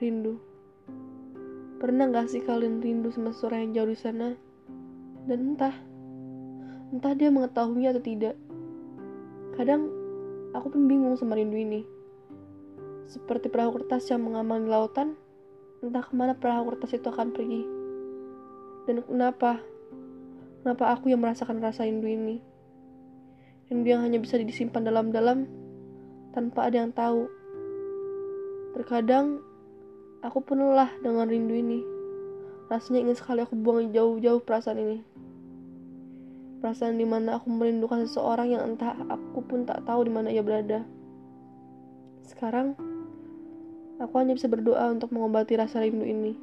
rindu. Pernah gak sih kalian rindu sama seseorang yang jauh di sana? Dan entah, entah dia mengetahuinya atau tidak. Kadang aku pun bingung sama rindu ini. Seperti perahu kertas yang mengamal di lautan, entah ke mana perahu kertas itu akan pergi. Dan kenapa? Kenapa aku yang merasakan rasa rindu ini? Rindu yang hanya bisa disimpan dalam-dalam tanpa ada yang tahu. Terkadang aku pun lelah dengan rindu ini. Rasanya ingin sekali aku buang jauh-jauh perasaan ini. Perasaan di mana aku merindukan seseorang yang entah aku pun tak tahu di mana ia berada. Sekarang, aku hanya bisa berdoa untuk mengobati rasa rindu ini.